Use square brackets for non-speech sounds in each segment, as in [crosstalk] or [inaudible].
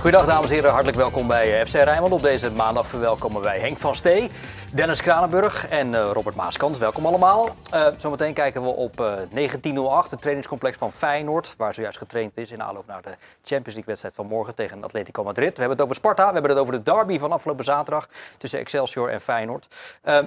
Goedendag dames en heren, hartelijk welkom bij eh, FC Rijnmond. Op deze maandag verwelkomen wij Henk van Stee, Dennis Kranenburg en eh, Robert Maaskant. Welkom allemaal. Uh, zometeen kijken we op 1908, het trainingscomplex van Feyenoord, waar zojuist getraind is in aanloop naar de Champions League wedstrijd van morgen tegen Atletico Madrid. We hebben het over Sparta, we hebben het over de derby van afgelopen zaterdag tussen Excelsior en Feyenoord.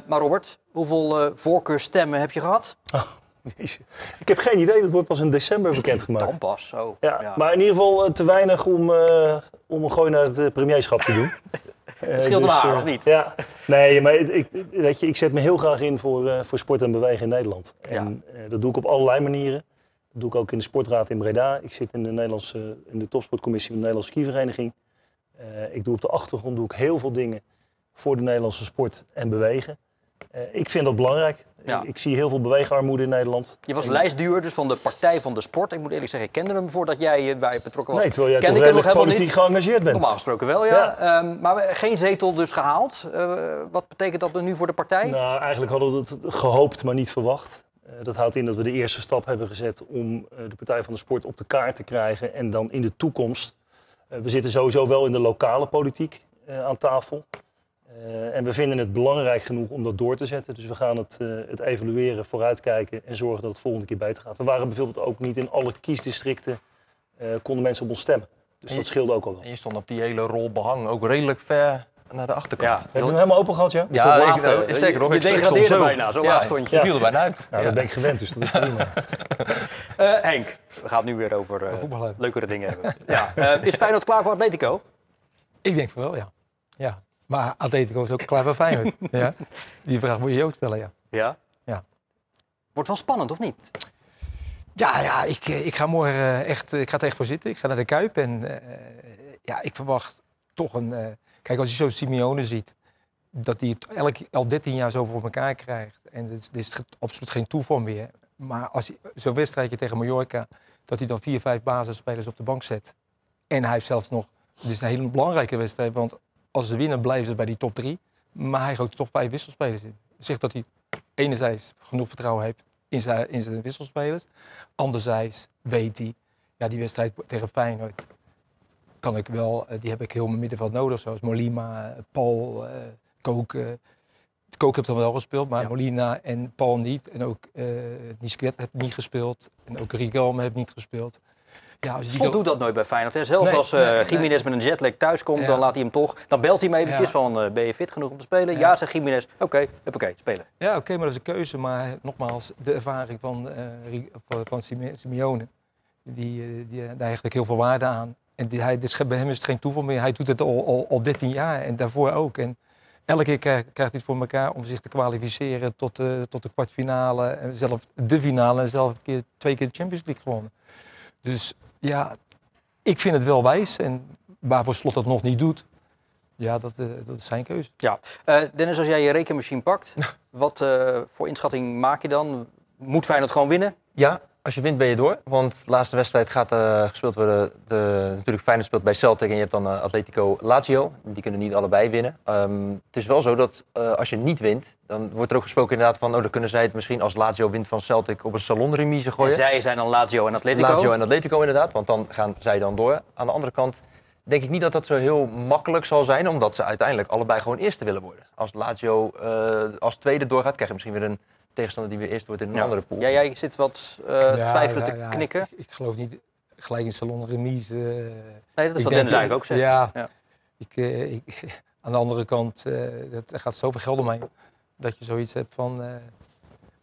maar Robert, hoeveel voorkeurstemmen heb je gehad? Oh. [laughs] Ik heb geen idee, dat wordt pas in december bekendgemaakt. Dan pas, zo. Ja, ja. Maar in ieder geval te weinig om, uh, om een gooi naar het premierschap te doen. [laughs] het scheelt dus, of niet? Ja, nee, maar ik, weet je, ik zet me heel graag in voor, uh, voor sport en bewegen in Nederland. En ja. dat doe ik op allerlei manieren. Dat doe ik ook in de sportraad in Breda. Ik zit in de, Nederlandse, in de topsportcommissie van de Nederlandse skivereniging. ik doe op de achtergrond doe ik heel veel dingen voor de Nederlandse sport en bewegen. Ik vind dat belangrijk. Ja. Ik, ik, zie heel veel beweegarmoede in Nederland. Je was lijstduur dus van de Partij van de Sport. Ik moet eerlijk zeggen, ik kende hem voordat jij bij betrokken was. Nee, terwijl jij toch redelijk politiek niet. geëngageerd bent. Normaal gesproken wel, ja. ja. Um, maar geen zetel dus gehaald. Uh, wat betekent dat nu voor de partij? Nou, eigenlijk hadden we het gehoopt, maar niet verwacht. Uh, dat houdt in dat we de eerste stap hebben gezet om uh, de Partij van de Sport op de kaart te krijgen. En dan in de toekomst. we zitten sowieso wel in de lokale politiek aan tafel. Uh, en we vinden het belangrijk genoeg om dat door te zetten. Dus we gaan het, uh, het evalueren, vooruitkijken en zorgen dat het volgende keer beter gaat. We waren bijvoorbeeld ook niet in alle kiesdistricten, uh, konden mensen op ons stemmen. Dus je, dat scheelde ook al wel. En je stond op die hele rol behang ook redelijk ver naar de achterkant. Ja. Heb je hem helemaal open gehad, ja? Ja, ik, laatste, ik, sterker nog, je degradeerde bijna, zo ja, stond je. Je viel er bijna uit. Nou, dat ben ik gewend, dus dat is prima. [laughs] Henk, we gaan het nu weer over leukere dingen hebben. ja. is Feyenoord klaar voor Atletico? Ik denk van wel, ja. ja. Maar Atletico is ook klaar voor Feyenoord. [laughs] ja. Die vraag moet je je ook stellen, ja. Ja? Ja. Wordt wel spannend, of niet? Ja, ja ik, ik ga morgen echt, ik ga er echt voor zitten. Ik ga naar de Kuip en uh, ja, ik verwacht toch een... Uh, kijk, als je zo Simeone ziet, dat hij het elk, al 13 jaar zo voor elkaar krijgt. En dit, dit is absoluut geen toeval meer. Maar als hij zo'n wedstrijdje tegen Mallorca, dat hij dan vier, vijf basisspelers op de bank zet. En hij heeft zelfs nog... Het is een hele belangrijke wedstrijd, want als ze winnen blijven ze bij die top drie. Maar hij gooit toch vijf wisselspelers in. Zegt dat hij enerzijds genoeg vertrouwen heeft in zijn, in zijn wisselspelers. Anderzijds weet hij, ja, die wedstrijd tegen Feyenoord kan ik wel, die heb ik heel mijn middenveld nodig. Zoals Molima, Paul, uh, Kook. Uh, Kook heeft dan wel gespeeld, maar ja. Molina en Paul niet. En ook uh, Nisquet heeft niet gespeeld. En ook Rigalme heeft niet gespeeld. Ja, als Slot doet dat nooit bij Feyenoord. Hè? Zelfs nee, als uh, nee, Jiménez met een jetlag thuis komt, ja. dan laat hij hem toch... Dan belt hij hem eventjes ja. van, uh, ben je fit genoeg om te spelen? Ja, ja zegt Jiménez. Oké, okay, oké, spelen. Ja, oké, okay, maar dat is een keuze. Maar nogmaals, de ervaring van, uh, van Simeone, die, die, daar hecht ik heel veel waarde aan. En die, hij, dus bij hem is het geen toeval meer. Hij doet het al, al, al 13 jaar en daarvoor ook. En elke keer krijgt, krijgt hij het voor elkaar om zich te kwalificeren tot, uh, tot de kwartfinale. En zelf de finale en zelf keer, twee keer de Champions League gewonnen. Dus ja, ik vind het wel wijs. En waarvoor Slot dat nog niet doet, ja, dat, uh, dat is zijn keuze. Ja. Uh, Dennis, als jij je rekenmachine pakt, wat uh, voor inschatting maak je dan? Moet Feyenoord gewoon winnen? Ja, als je wint ben je door. Want de laatste wedstrijd gaat uh, gespeeld worden. De, natuurlijk Feyenoord speelt bij Celtic en je hebt dan uh, Atletico Lazio. Die kunnen niet allebei winnen. Um, het is wel zo dat uh, als je niet wint, dan wordt er ook gesproken inderdaad van... oh, dan kunnen zij het misschien als Lazio wint van Celtic op een salonremise gooien. En zij zijn dan Lazio en Atletico? Lazio en Atletico inderdaad, want dan gaan zij dan door. Aan de andere kant denk ik niet dat dat zo heel makkelijk zal zijn... omdat ze uiteindelijk allebei gewoon eerste willen worden. Als Lazio als tweede doorgaat, krijg je misschien weer een tegenstander die weer eerst wordt in een ja. andere pool. Ja, jij zit wat uh, ja, twijfelend ja, te knikken. Ik, ik, geloof niet gelijk in salon remise. Uh, nee, dat is wat Dennis eigenlijk ook zegt. Ja, ik, uh, ik, [laughs] aan de andere kant, er gaat zoveel geld omheen. Dat je zoiets hebt van,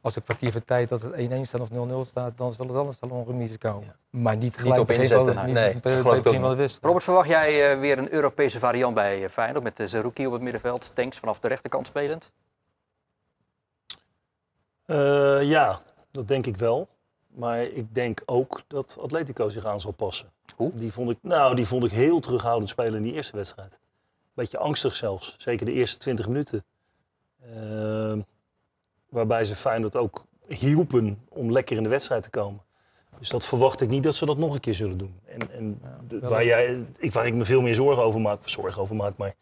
als een kwartier voor tijd dat het 1-1 staat of 0-0 staat, dan zal er wel een salon remise komen. Maar niet gelijk niet op inzetten. Van, niet, nee, niet bij begin van de wist. Robert, verwacht jij weer een Europese variant bij Feyenoord met de Zerouki op het middenveld, Tanks vanaf de rechterkant spelend? Uh, ja, dat denk ik wel. Maar ik denk ook dat Atletico zich aan zal passen. Hoe? Die vond ik, nou, die vond ik heel terughoudend spelen in die eerste wedstrijd. Beetje angstig zelfs, zeker de eerste 20 minuten. Uh, waarbij ze Feyenoord ook hielpen om lekker in de wedstrijd te komen. Dus dat verwacht ik niet dat ze dat nog een keer zullen doen. En, en de- waar, jij, ik, waar ik me veel meer zorgen over maak, zorgen over maak, maar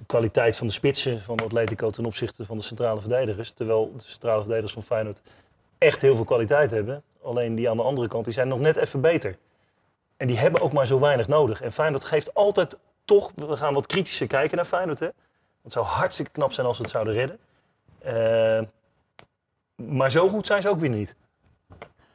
de kwaliteit van de spitsen van Atletico ten opzichte van de centrale verdedigers. Terwijl de centrale verdedigers van Feyenoord echt heel veel kwaliteit hebben. Alleen die aan de andere kant, die zijn nog net even beter. En die hebben ook maar zo weinig nodig. En Feyenoord geeft altijd toch, we gaan wat kritischer kijken naar Feyenoord. Hè? Het zou hartstikke knap zijn als ze het zouden redden. Eh, maar zo goed zijn ze ook weer niet.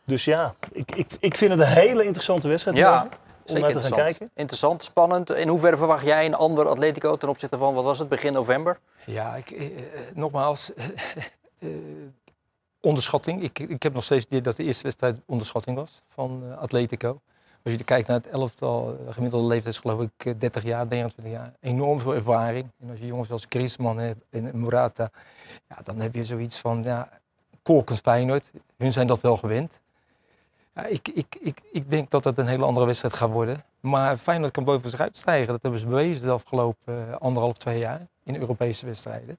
Dus ja, ik, ik, ik vind het een hele interessante wedstrijd Ja, om Zeker naar te gaan interessant. kijken. Interessant, spannend. In hoeverre verwacht jij een ander Atletico ten opzichte van, wat was het, begin november? Ja, ik, eh, eh, nogmaals, [laughs] eh, onderschatting. Ik, ik heb nog steeds idee dat de eerste wedstrijd onderschatting was van eh, Atletico. Als je kijkt naar het elftal, eh, gemiddelde leeftijd is geloof ik eh, 30 jaar, 29 jaar. Enorm veel ervaring. En als je jongens als Griezmann hebt en Morata, ja, dan heb je zoiets van, ja, Korkens Feyenoord. Hun zijn dat wel gewend. Ja, ik, ik, ik, ik denk dat het een hele andere wedstrijd gaat worden. Maar Feyenoord kan boven zich uitstijgen. Dat hebben ze bewezen de afgelopen eh, anderhalf, twee jaar in Europese wedstrijden.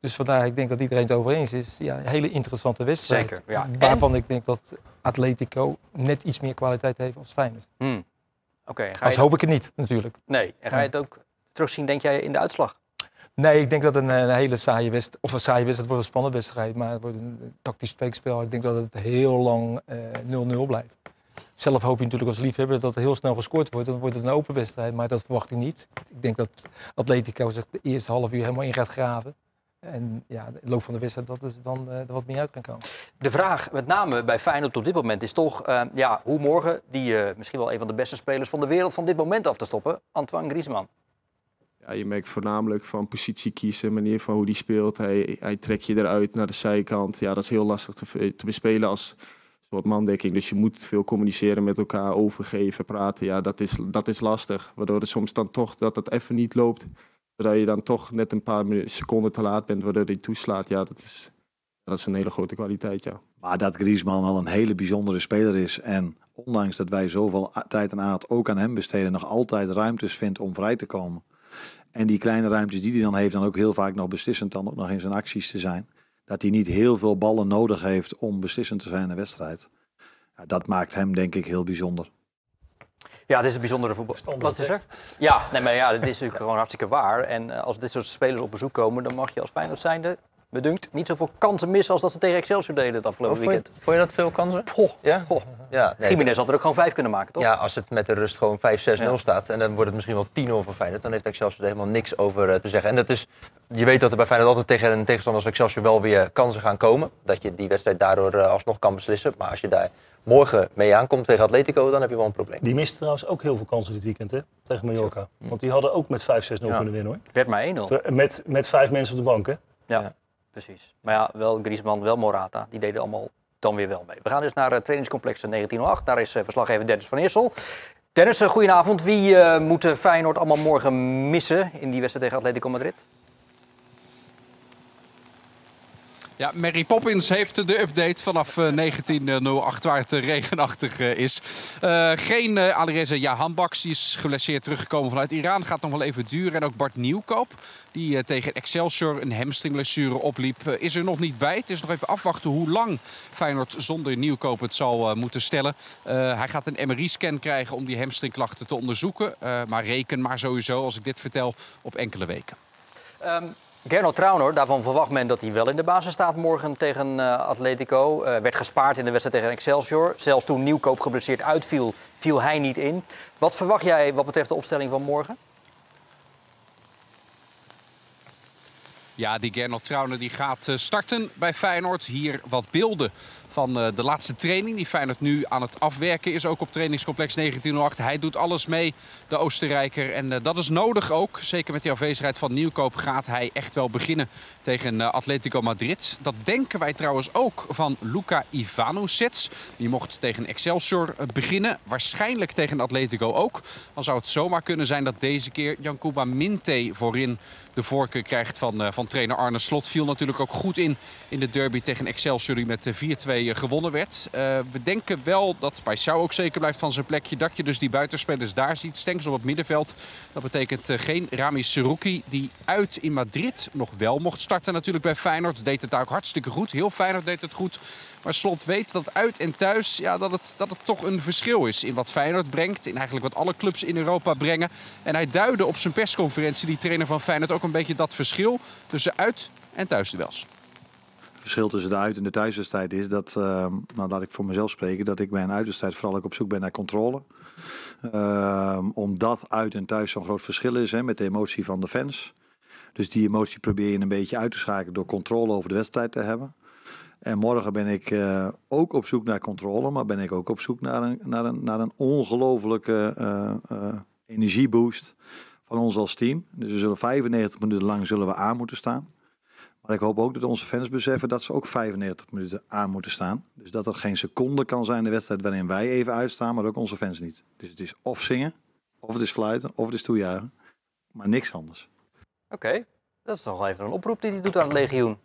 Dus vandaar, ik denk dat iedereen het over eens is. Ja, een hele interessante wedstrijd. Zeker, ja. Waarvan ik denk dat Atletico net iets meer kwaliteit heeft als Feyenoord. Hmm. Oké, Als hoop ik het niet, natuurlijk. nee. en ga je het ook terugzien, denk jij, in de uitslag? Nee, ik denk dat het een, hele saaie wedstrijd... Of een saaie wedstrijd, het wordt een spannende wedstrijd. Maar het wordt een eh, tactisch spreekspel. Ik denk dat het heel lang eh, 0-0 blijft. Zelf hoop je natuurlijk als liefhebber dat er heel snel gescoord wordt. Dan wordt het een open wedstrijd, maar dat verwacht ik niet. Ik denk dat Atletico zich de eerste half uur helemaal in gaat graven. En ja, de loop van de wedstrijd dat dan eh, er wat meer uit kan komen. De vraag, met name bij Feyenoord op dit moment, is toch eh, ja, hoe morgen die eh, misschien wel een van de beste spelers van de wereld van dit moment af te stoppen, Antoine Griezmann. Ja, je merkt voornamelijk van positie kiezen, manier van hoe die speelt. Hij, hij trekt je eruit naar de zijkant. Ja, dat is heel lastig te, te bespelen als soort mandekking. Dus je moet veel communiceren met elkaar, overgeven, praten. Ja, dat is, dat is lastig. Waardoor het soms dan toch dat het even niet loopt. Waardoor je dan toch net een paar seconden te laat bent, waardoor hij toeslaat. Ja, dat is, dat is een hele grote kwaliteit, ja. Maar dat Griezmann wel een hele bijzondere speler is. En ondanks dat wij zoveel tijd en aard ook aan hem besteden, nog altijd ruimtes vindt om vrij te komen. En die kleine ruimtes die hij dan heeft, dan ook heel vaak nog beslissend dan ook nog in zijn acties te zijn. Dat hij niet heel veel ballen nodig heeft om beslissend te zijn in een wedstrijd. Ja, dat maakt hem denk ik heel bijzonder. Ja, dit is een bijzondere voetbal. Wat is er? Ja, nee, maar ja, dit is natuurlijk gewoon hartstikke waar. En eh, als dit soort spelers op bezoek komen, dan mag je als Feyenoord zijnde, bedunkt, niet zoveel kansen missen als dat ze tegen Excelsior deden het afgelopen vond, je, weekend. vond je dat veel kansen? Goh, Ja? goh. Ja, nee, Jiménez had er ook gewoon vijf kunnen maken, toch? Ja, als het met de rust gewoon 5-6-0 Ja. staat en dan wordt het misschien wel 10-0 voor Feyenoord, dan heeft Excelsior er helemaal niks over eh, te zeggen. En dat is, je weet dat er bij Feyenoord altijd tegen een tegenstander als Excelsior wel weer kansen gaan komen. Dat je die wedstrijd daardoor eh, alsnog kan beslissen. Maar als je daar morgen mee aankomt tegen Atletico, dan heb je wel een probleem. Die miste trouwens ook heel veel kansen dit weekend hè, tegen Mallorca. Want die hadden ook met 5-6-0 Ja. kunnen winnen hoor. Werd maar 1-0. Met, met vijf mensen op de bank hè. Ja, Ja. precies. Maar ja, wel Griezmann, wel Morata. Die deden allemaal dan weer wel mee. We gaan dus naar het trainingscomplex 1908. Daar is eh, verslaggever Dennis van Eersel. Dennis, een goedenavond. Wie eh moet eh, Feyenoord allemaal morgen missen in die wedstrijd tegen Atletico Madrid? Ja, Mary Poppins heeft de update vanaf eh, 1908 waar het eh, regenachtig eh, is. Eh, geen uh, Alireza Jahanbaks, die is geblesseerd teruggekomen vanuit Iran. Gaat nog wel even duren. En ook Bart Nieuwkoop, die eh, tegen Excelsior een hamstringblessure opliep, eh, is er nog niet bij. Het is nog even afwachten hoe lang Feyenoord zonder Nieuwkoop het zal eh, moeten stellen. Eh, hij gaat een MRI-scan krijgen om die hamstringklachten te onderzoeken. Eh, maar reken maar sowieso, als ik dit vertel, op enkele weken. Ehm Gernot Trauner, daarvan verwacht men dat hij wel in de basis staat morgen tegen eh, Atletico. Eh, werd gespaard in de wedstrijd tegen Excelsior. Zelfs toen Nieuwkoop geblesseerd uitviel, viel hij niet in. Wat verwacht jij wat betreft de opstelling van morgen? Ja, die Gernot Trauner die gaat eh, starten bij Feyenoord. Hier wat beelden van eh, de laatste training die Feyenoord nu aan het afwerken is. Ook op trainingscomplex 1908. Hij doet alles mee, de Oostenrijker. En eh, dat is nodig ook. Zeker met die afwezigheid van Nieuwkoop gaat hij echt wel beginnen tegen Atletico Madrid. Dat denken wij trouwens ook van Luka Ivanovic. Die mocht tegen Excelsior beginnen. Waarschijnlijk tegen Atletico ook. Dan zou het zomaar kunnen zijn dat deze keer Jankuba Minte voorin de voorkeur krijgt van, uh, van trainer Arne Slot. Viel natuurlijk ook goed in in de derby tegen Excelsior die met 4-2 gewonnen werd. Uh, we denken wel dat Paisao ook zeker blijft van zijn plekje. Dat je dus die buitenspelers daar ziet. Stenks op het middenveld. Dat betekent geen Rami Seruki die uit in Madrid nog wel mocht starten natuurlijk bij Feyenoord. Deed het daar ook hartstikke goed. Heel Feyenoord deed het goed. Maar Slot weet dat uit en thuis ja, dat, het, dat het toch een verschil is in wat Feyenoord brengt. In eigenlijk wat alle clubs in Europa brengen. En hij duidde op zijn persconferentie, die trainer van Feyenoord, ook een beetje dat verschil tussen uit- en thuisduels. Het verschil tussen de uit- en de thuiswedstrijd is dat, uh, nou laat ik voor mezelf spreken, dat ik bij een uitwedstrijd vooral ook op zoek ben naar controle. Uh, omdat uit en thuis zo'n groot verschil is hè, met de emotie van de fans. Dus die emotie probeer je een beetje uit te schakelen door controle over de wedstrijd te hebben. En morgen ben ik uh, ook op zoek naar controle, maar ben ik ook op zoek naar een, naar een, naar een ongelofelijke uh, energieboost van ons als team. Dus we zullen 95 minuten lang zullen we aan moeten staan. Maar ik hoop ook dat onze fans beseffen dat ze ook 95 minuten aan moeten staan. Dus dat er geen seconde kan zijn in de wedstrijd waarin wij even uitstaan, maar ook onze fans niet. Dus het is of zingen, of het is fluiten, of het is toejuichen. Maar niks anders. Oké, dat is toch wel even een oproep die hij doet aan het legioen.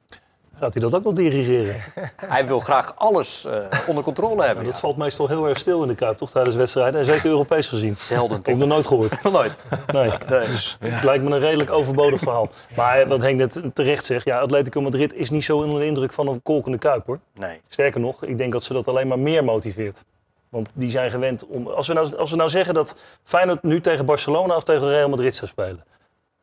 Gaat hij dat ook nog dirigeren? [laughs] hij wil graag alles uh, onder controle hebben. Ja, dat ja. valt meestal heel erg stil in de Kuip, toch? Tijdens wedstrijden. En zeker Europees gezien. Zelden, toch? Ik heb nog nooit gehoord. [laughs] nog nooit? Nee. nee. Dus het lijkt me een redelijk overbodig verhaal. Maar wat Henk net terecht zegt, ja, Atletico Madrid is niet zo onder de indruk van een kolkende Kuip, hoor. Nee. Sterker nog, ik denk dat ze dat alleen maar meer motiveert. Want die zijn gewend om... Als we nou, als we nou zeggen dat Feyenoord nu tegen Barcelona of tegen Real Madrid zou spelen... dan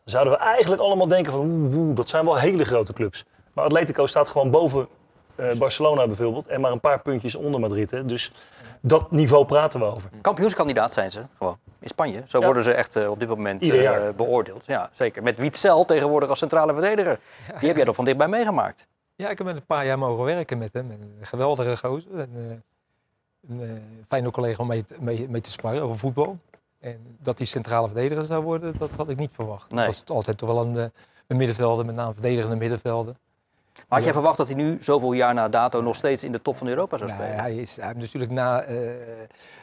zouden we eigenlijk allemaal denken van... Dat zijn wel hele grote clubs. Maar Atletico staat gewoon boven uh, Barcelona bijvoorbeeld. En maar een paar puntjes onder Madrid. Hè. Dus dat niveau praten we over. Kampioenskandidaat zijn ze gewoon. In Spanje. Zo ja. worden ze echt uh, op dit moment uh, beoordeeld. Ja, zeker. Met Witzel tegenwoordig als centrale verdediger. Ja. Die heb jij er van dichtbij meegemaakt. Ja, ik heb met een paar jaar mogen werken met hem. Een geweldige gozer. En, een fijne collega om mee te, mee, mee te sparren over voetbal. En dat hij centrale verdediger zou worden, dat had ik niet verwacht. Nee. Dat was altijd toch wel een, een middenvelder, met name verdedigende middenvelden. Maar had jij verwacht dat hij nu, zoveel jaar na dato, nog steeds in de top van Europa zou spelen? Ja, hij, is, hij heeft natuurlijk na uh,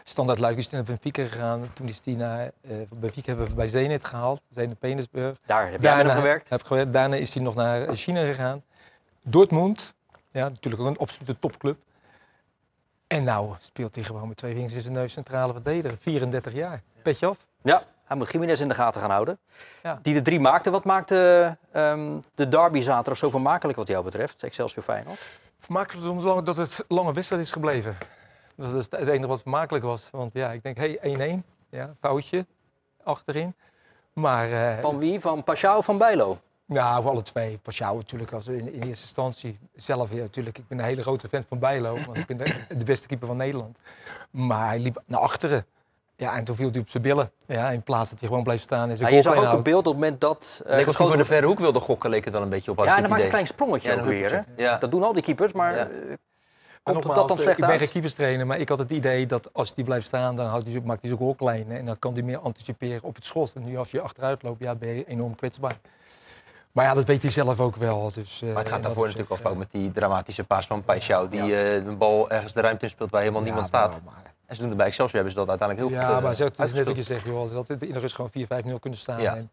standaard Luik is naar Benfica gegaan. Toen is hij naar uh, Benfica hebben we bij Zenit gehaald, Zenit Petersburg. Daar heb jij hem gewerkt? Heb gewerkt. Daarna is hij nog naar China gegaan. Dortmund, ja, natuurlijk ook een absolute topclub. En nou speelt hij gewoon met twee vingers in zijn neus centrale verdediger. 34 jaar. Petje af. Ja, hij moet Jiménez in de gaten gaan houden. Ja. Die de drie maakte. Wat maakte um, de derby zaterdag zo vermakelijk wat jou betreft? Excelsior Feyenoord? Vermakelijk omdat het lange wedstrijd is gebleven. Dat is het enige wat vermakelijk was. Want ja, ik denk, hé, hey, 1-1. Ja, foutje achterin. Maar, uh, van wie? Van Pashao of van Bijlo? Ja, voor alle twee. Pashao natuurlijk als in, in eerste instantie. Zelf ja, natuurlijk. Ik ben een hele grote fan van Bijlo. Want ik ben de, de beste keeper van Nederland. Maar hij liep naar achteren. Ja, en toen viel hij op zijn billen. Ja, in plaats dat hij gewoon bleef staan. En ja, je zag ook een beeld op het moment dat... Uh, leek als hij voor de verre hoek wilde gokken, leek het wel een beetje op. Ja, en dan maakt een klein sprongetje ja, ook weer. Hè? Ja. Dat doen al die keepers, maar... Ja. Uh, komt nogmaals, dat dan slecht ik ben uit? geen keeperstrainer, maar ik had het idee dat als hij blijft staan, dan houdt hij, zo- maakt hij zijn goal klein. En dan kan hij meer anticiperen op het schot. En nu als je achteruit loopt, ja, ben je enorm kwetsbaar. Maar ja, dat weet hij zelf ook wel. Dus, Maar het gaat daarvoor natuurlijk al fout met die dramatische paas van Paixão. Die eh, de bal ergens de ruimte in speelt waar helemaal ja, niemand ja, staat. maar- En ze doen het bij Excelsior hebben ze dat uiteindelijk heel goed Ja, eh, maar zeg, het is net wat je zegt, joh. Ze hadden in de rust gewoon 4-5-0 kunnen staan. Ja. En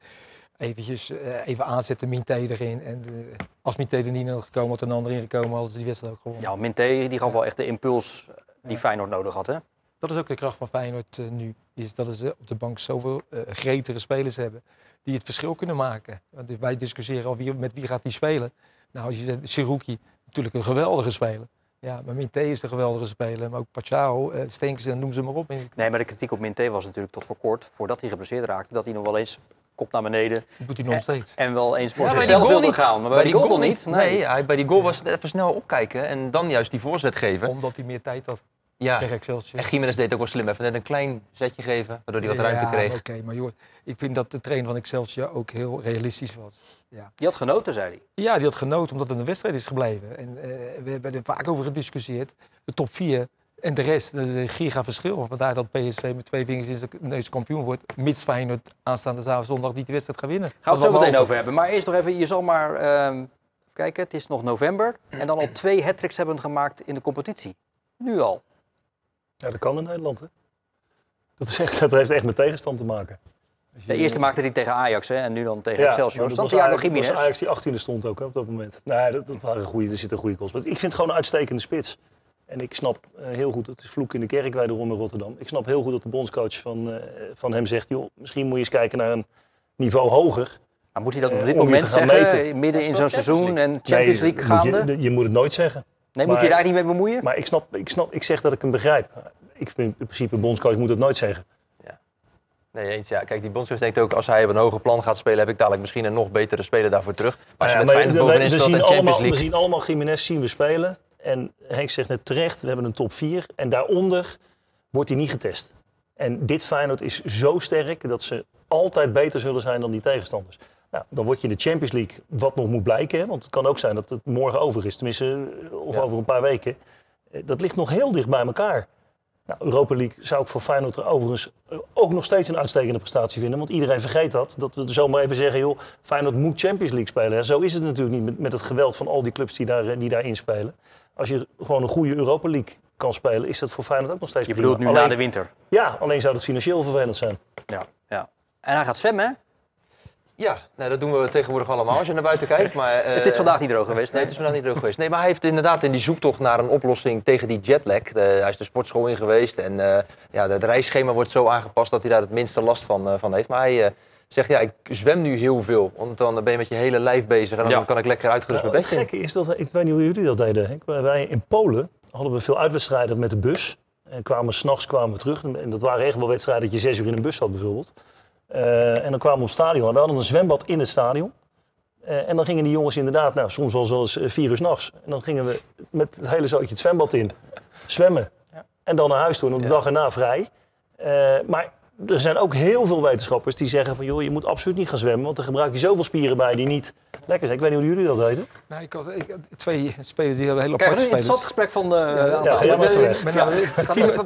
eventjes eh, even aanzetten, Minté erin. En eh, als Minté er niet in had gekomen, had een ander ingekomen, hadden ze die wedstrijd ook gewonnen. Ja, Minté die gaf wel echt de impuls die Ja. Feyenoord nodig had, hè? Dat is ook de kracht van Feyenoord eh, nu. Is dat ze op de bank zoveel eh gretige spelers hebben die het verschil kunnen maken. Want wij discussiëren al wie, met wie gaat die spelen. Nou, als je zegt, Siruki, natuurlijk een geweldige speler. Ja, maar Minté is een geweldige speler. Maar ook Pachao, uh, Stenkers, noem ze maar op. En Nee, maar de kritiek op Minté was natuurlijk tot voor kort, voordat hij geblesseerd raakte, dat hij nog wel eens kop naar beneden Dat doet hij nog steeds. en wel eens voor Ja, zichzelf wilde niet. gaan. Maar bij, die goal, toch niet? Nee, hij, bij die goal was het even snel opkijken en dan juist die voorzet geven. Omdat hij meer tijd had Ja. tegen Excelsior. En Jiménez deed ook wel slim. Even net een klein zetje geven, waardoor hij wat ruimte Ja, kreeg. Oké, maar joh, ik vind dat de trainer van Excelsior ook heel realistisch was. Ja. Die had genoten, zei hij. Ja, die had genoten omdat het een wedstrijd is gebleven. En eh, we hebben er vaak over gediscussieerd. De top 4 en de rest, dat is een giga verschil. Vandaar dat PSV met twee vingers in zijn neus kampioen wordt. Mits Feyenoord aanstaande zaterdag zondag niet de wedstrijd gaat winnen. Gaan we het zo meteen over hebben. Maar eerst nog even, je zal maar ehm, even kijken, het is nog november. En dan al twee hat hebben gemaakt in de competitie. Nu al. Ja, dat kan in Nederland, hè? Dat, is echt, dat heeft echt met tegenstand te maken. De eerste maakte hij tegen Ajax hè, en nu dan tegen Ja, Excelsior. maar dat was Ajax- was. Ajax die 18e stond ook hè, op dat moment. Nee, dat, dat waren goede, er zitten goede goals. Maar ik vind het gewoon een uitstekende spits. En ik snap eh, heel goed, het is vloek in de kerk wederom in Rotterdam. Ik snap heel goed dat de bondscoach van, eh, van hem zegt... joh, misschien moet je eens kijken naar een niveau hoger. Maar moet hij dat op Eh, dit om je moment zeggen, meten. midden in zo'n seizoen en Champions Nee, League moet gaande? Je, je moet het nooit zeggen. Nee, moet je Maar- daar niet mee bemoeien? Maar ik, snap, ik, snap, ik zeg dat ik hem begrijp. Ik vind in principe, een bondscoach moet het nooit zeggen. Nee, eens. Ja. Kijk, die bondscoach denkt ook, als hij op een hoger plan gaat spelen, heb ik dadelijk misschien een nog betere speler daarvoor terug. Maar Nou met ja, Feyenoord we- we, in zien de Champions allemaal, we League... zien allemaal Jiménez zien we spelen. En Henk zegt net terecht, we hebben een top 4. En daaronder wordt hij niet getest. En dit Feyenoord is zo sterk dat ze altijd beter zullen zijn dan die tegenstanders. Nou, dan word je in de Champions League, wat nog moet blijken. Hè, want het kan ook zijn dat het morgen over is. Tenminste, eh, of Ja. over een paar weken. Eh, Dat ligt nog heel dicht bij elkaar. Nou, Europa League zou ik voor Feyenoord er overigens eh, ook nog steeds een uitstekende prestatie vinden. Want iedereen vergeet dat. Dat we zomaar even zeggen, joh, Feyenoord moet Champions League spelen. hè. Zo is het natuurlijk niet met, met het geweld van al die clubs die, daar, die daarin spelen. Als je gewoon een goede Europa League kan spelen, is dat voor Feyenoord ook nog steeds Je prima. bedoelt nu alleen, na de winter. Ja, alleen zou dat financieel vervelend zijn. Ja, ja. En hij gaat zwemmen, hè? Ja, nou, dat doen we tegenwoordig allemaal als je naar buiten kijkt. Maar, [laughs] eh, het is vandaag niet droog geweest. Nee, het is vandaag niet droog geweest. Nee, maar hij heeft inderdaad in die zoektocht naar een oplossing tegen die jetlag. De, hij is de sportschool in geweest en eh, ja, het reisschema wordt zo aangepast dat hij daar het minste last van, eh, van heeft. Maar hij eh, zegt, ja, ik zwem nu heel veel, want dan ben je met je hele lijf bezig en dan Ja. kan ik lekker uitgerust Nou, mijn het best in. gekke is dat, ik weet niet hoe jullie dat deden. Wij in Polen hadden we veel uitwedstrijden met de bus. En kwamen s'nachts kwamen we terug. En dat waren echt wel wedstrijden dat je zes uur in een bus zat bijvoorbeeld. Eh, en dan kwamen we op het stadion. En we hadden een zwembad in het stadion. Eh, en dan gingen die jongens inderdaad, nou, soms wel eens eh, vier uur s'nachts. En dan gingen we met het hele zootje het zwembad in. Zwemmen. En dan naar huis toe. En op de dag erna vrij. Eh, maar er zijn ook heel veel wetenschappers die zeggen van... joh, je moet absoluut niet gaan zwemmen. Want dan gebruik je zoveel spieren bij die niet lekker zijn. Ik weet niet hoe jullie dat deden. Nou, ik had ik, twee spelers die hebben hele Kijk, aparte een interessant spelers. gesprek van de... Ja, ja, Ga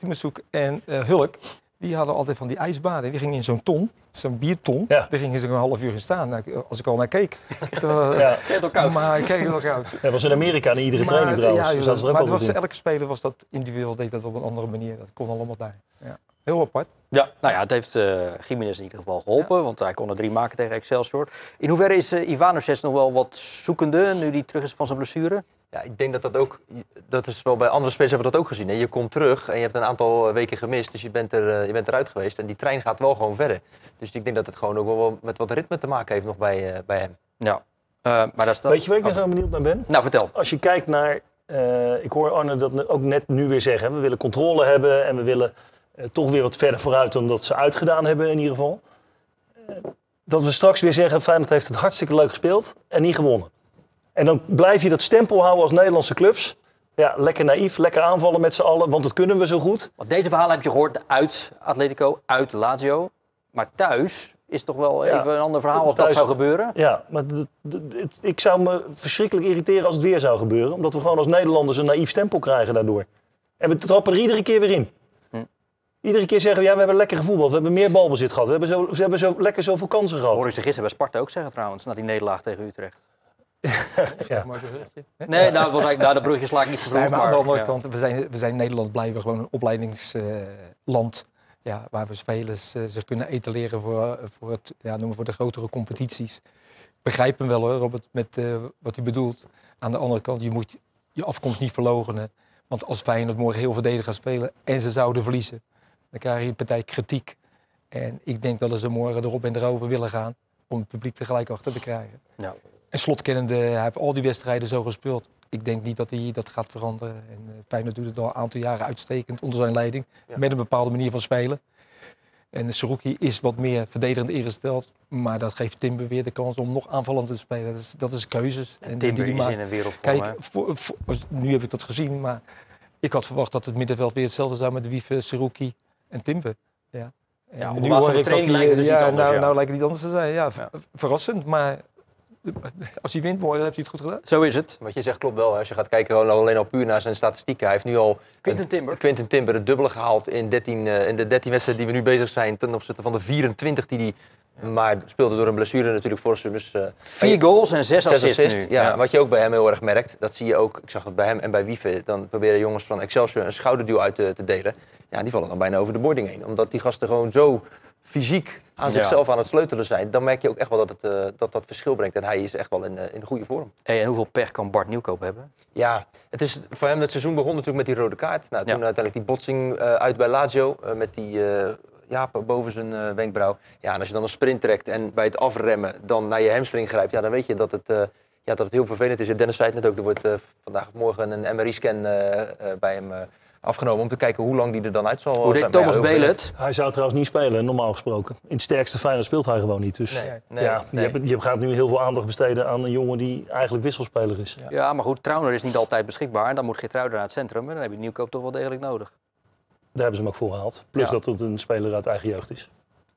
Timo- Soek- en eh, Hulk, die hadden altijd van die ijsbaden. Die gingen in zo'n ton, zo'n bierton. Ja. Daar gingen ze een half uur in staan. Nou, als ik al naar keek. [laughs] Terwijl, Ja. het koud? Maar ik keek het ook koud. Dat was in Amerika in iedere training trouwens. Ja, Dus dat maar was, elke speler was dat individueel, deed dat op een andere manier. Dat kon allemaal daar. Ja. Heel apart. Ja, nou ja, het heeft eh Jiménez in ieder geval geholpen, want hij kon er drie maken tegen Excelsior. In hoeverre is uh, Ivanovic nog wel wat zoekende, nu hij terug is van zijn blessure? Ja, ik denk dat dat ook, dat is wel bij andere spelers hebben we dat ook gezien. Hè? Je komt terug en je hebt een aantal eh, weken gemist, dus je bent, er, eh, je bent eruit geweest en die trein gaat wel gewoon verder. Dus ik denk dat het gewoon ook wel met wat ritme te maken heeft nog bij, eh, bij hem. Ja, Eh, maar dat is dat... Weet je waar ik nou zo benieuwd naar ben? Nou, vertel. Als je kijkt naar... eh, ik hoor Arne dat ook net nu weer zeggen. We willen controle hebben en we willen toch weer wat verder vooruit dan dat ze uitgedaan hebben in ieder geval. Eh, dat we straks weer zeggen, Feyenoord heeft het hartstikke leuk gespeeld en niet gewonnen. En dan blijf je dat stempel houden als Nederlandse clubs. Ja, lekker naïef, lekker aanvallen met z'n allen, want dat kunnen we zo goed. Want deze verhalen heb je gehoord uit Atletico, uit Lazio. Maar thuis is toch wel Ja. even een ander verhaal als dat zou gebeuren. Ja, maar ik zou me verschrikkelijk irriteren als het weer zou gebeuren. Omdat we gewoon als Nederlanders een naïef stempel krijgen daardoor. En we trappen er iedere keer weer in. Hm. Iedere keer zeggen we, ja, we hebben lekker gevoetbald. We hebben meer balbezit gehad. We hebben zo, we hebben zo lekker zoveel kansen Hoor gehad. ik ze gisteren bij Sparta ook zeggen trouwens, na die nederlaag tegen Utrecht. [laughs] Ja. Nee, nou, was eigenlijk, nou, dat brugje sla ik niet te vroeg. Nee, maar aan de andere kant, we zijn, we zijn in Nederland blijven gewoon een opleidingsland. ja, waar we spelers eh, zich kunnen etaleren voor, voor, het, ja, noemen voor de grotere competities. Ik begrijp hem wel hoor, Robert, met eh, wat hij bedoelt. Aan de andere kant, je moet je afkomst niet verlogenen. Want als Feyenoord morgen heel verdedig gaat spelen en ze zouden verliezen, dan krijg je een partij kritiek. En ik denk dat ze morgen erop en erover willen gaan om het publiek tegelijk achter te krijgen. En slotkennende, hij heeft al die wedstrijden zo gespeeld. Ik denk niet dat hij dat gaat veranderen. En uh, Feyenoord doet het al een aantal jaren uitstekend onder zijn leiding. Ja. Met een bepaalde manier van spelen. En Saruki is wat meer verdedigend ingesteld. Maar dat geeft Timber weer de kans om nog aanvallend te spelen. Dat is, dat is keuzes. En die Timber die is maakt. in een wereldvorm. Kijk, voor, voor- nu heb ik dat gezien. Maar ik had verwacht dat het middenveld weer hetzelfde zou met Wiefe, Saruki en Timber. Ja. En Ja, op nu hoor ik dat die- lijkt het dus ja, anders, Nou, ja. nou lijkt het iets anders te zijn. Ja, Ja. ver- verrassend. Maar als hij wint morgen, dan heb je het goed gedaan. Zo is het. Wat je zegt klopt wel. Als je gaat kijken gewoon alleen al puur naar zijn statistieken. Hij heeft nu al Quinten Timber. Quinten Timber het dubbele gehaald in, 13, eh, in de 13 wedstrijden die we nu bezig zijn. Ten opzichte van de 24 die hij maar speelde door een blessure natuurlijk voor zijn. Dus, eh, Vier goals en zes, Zes assists, nu. Ja, wat je ook bij hem heel erg merkt, dat zie je ook, ik zag het bij hem en bij Wieve, dan proberen jongens van Excelsior een schouderduw uit te, te delen. Ja, die vallen dan bijna over de boarding heen. Omdat die gasten gewoon zo fysiek aan Ja. zichzelf aan het sleutelen zijn. Dan merk je ook echt wel dat het, eh, dat, dat verschil brengt. En hij is echt wel in, eh, in de goede vorm. Hey, en hoeveel pech kan Bart Nieuwkoop hebben? Ja, het is voor hem het seizoen begon natuurlijk met die rode kaart. Nou, toen Ja. uiteindelijk die botsing eh, uit bij Lazio met die ja, boven zijn wenkbrauw. Ja, en als je dan een sprint trekt en bij het afremmen dan naar je hamstring grijpt, ja, dan weet je dat het, ja, dat het heel vervelend is. En Dennis zei het net ook, er wordt vandaag of morgen een MRI-scan bij hem afgenomen om te kijken hoe lang die er dan uit zal Hoe zijn. deed ja, Thomas het? Hij zou trouwens niet spelen, normaal gesproken. In het sterkste Feyenoord speelt hij gewoon niet. Dus Nee, nee, ja, nee. Je, hebt, je gaat nu heel veel aandacht besteden aan een jongen die eigenlijk wisselspeler is. Ja, maar goed, Trauner is niet altijd beschikbaar. En dan moet Geertruiden naar het centrum. En dan heb je Nieuwkoop toch wel degelijk nodig. Daar hebben ze hem ook voor gehaald. Plus Ja. dat het een speler uit eigen jeugd is.